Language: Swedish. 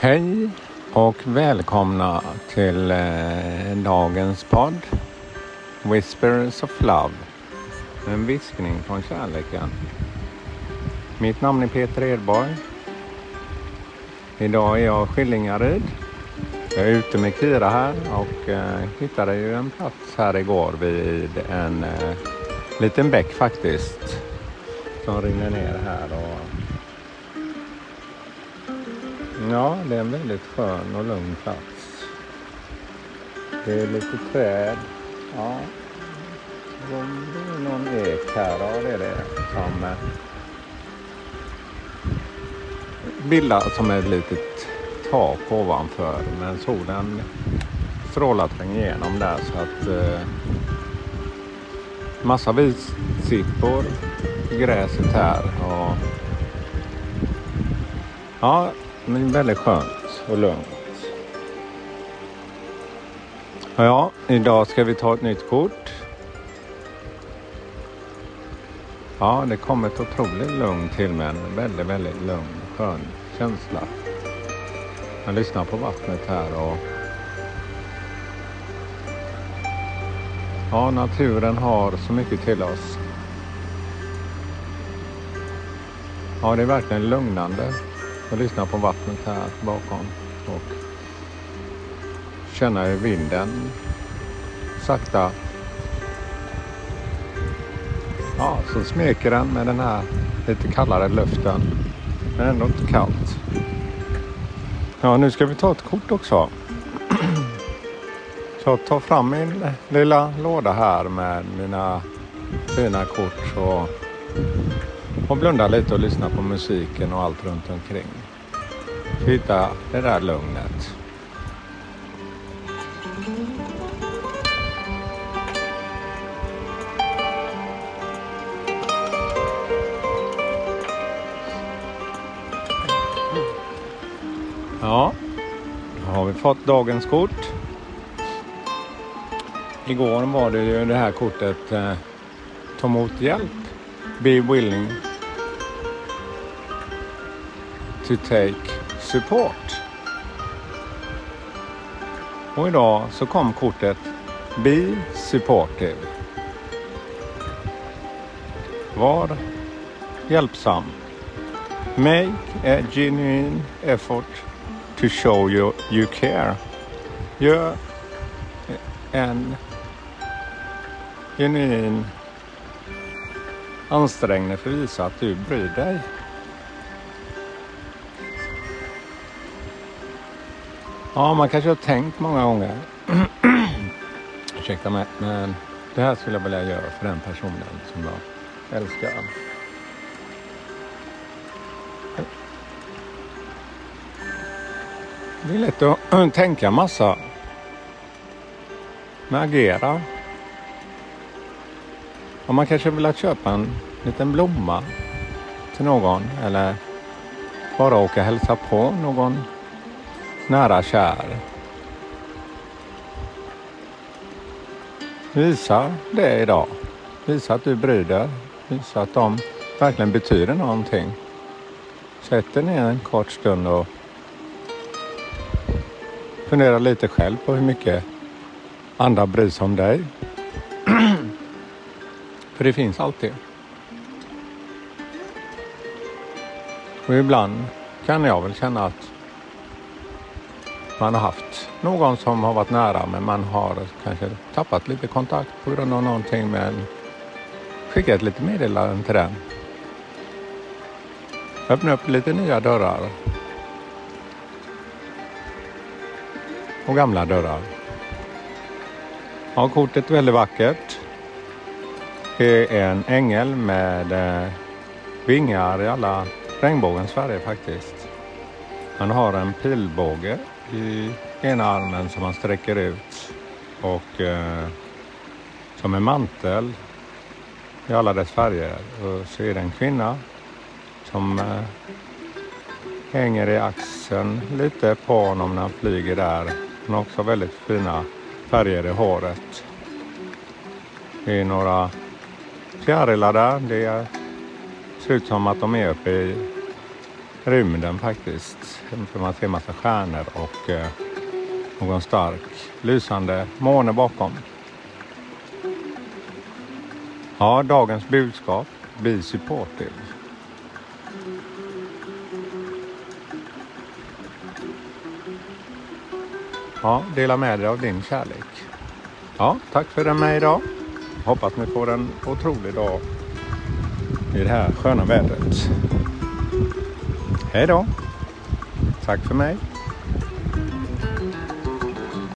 Hej och välkomna till eh, dagens podd Whispers of Love. En viskning från kärleken. Mitt namn är Peter Edborg. Idag är jag Skillingaryd. Jag är ute med Kira här och eh, hittade ju en plats här igår vid en eh, liten bäck faktiskt. Som rinner ner här och Ja, det är en väldigt skön och lugn plats. Det är lite träd. Ja, det är någon ek här. Ja, det är det. Som eh, bildar som ett litet tak ovanför. Men solen strålar tränger igenom där så att eh, massa vitsippor i gräset här. Och, ja, men väldigt skönt och lugnt. Ja, idag ska vi ta ett nytt kort. Ja, det kom ett otroligt lugn till mig. En väldigt, väldigt lugn, skön känsla. Jag lyssnar på vattnet här och Ja, naturen har så mycket till oss. Ja, det är verkligen lugnande. Jag lyssnar på vattnet här bakom och känner hur vinden sakta Ja, så smeker den med den här lite kallare luften. Men ändå inte kallt. Ja, nu ska vi ta ett kort också. Så ta fram min lilla låda här med mina fina kort. Så och blunda lite och lyssna på musiken och allt runt omkring. Hitta det där lugnet. Ja, då har vi fått dagens kort. Igår var det ju det här kortet eh, Ta emot hjälp. Be willing to take support. Och idag så kom kortet Be supportive. Var hjälpsam. Make a genuine effort to show you, you care. Gör en genuin ansträngning för att visa att du bryr dig. Ja, man kanske har tänkt många gånger. Ursäkta mig, men det här skulle jag vilja göra för den personen som jag älskar. Det är lätt att äh, tänka massa. Men agera. Och man kanske vill köpa en liten blomma till någon eller bara åka och hälsa på någon nära kär. Visa det idag. Visa att du bryr dig. Visa att de verkligen betyder någonting. Sätt dig ner en kort stund och fundera lite själv på hur mycket andra bryr sig om dig. För det finns alltid. Och ibland kan jag väl känna att man har haft någon som har varit nära men man har kanske tappat lite kontakt på grund av någonting men skickat lite meddelanden till den. Öppna upp lite nya dörrar. Och gamla dörrar. Ja, kortet är väldigt vackert. Det är en ängel med eh, vingar i alla regnbågens färger faktiskt. Han har en pilbåge i ena armen som han sträcker ut och eh, som en mantel i alla dess färger. Och så är det en kvinna som eh, hänger i axeln lite på honom när han flyger där. Hon har också väldigt fina färger i håret. Det är några fjärilar där. Det ser ut som att de är uppe i rymden faktiskt. För man ser massa stjärnor och eh, någon stark lysande måne bakom. Ja, dagens budskap. Be supportive. Ja, dela med dig av din kärlek. Ja, tack för den med idag. Hoppas ni får en otrolig dag i det här sköna vädret. Hej då! Tack för mig.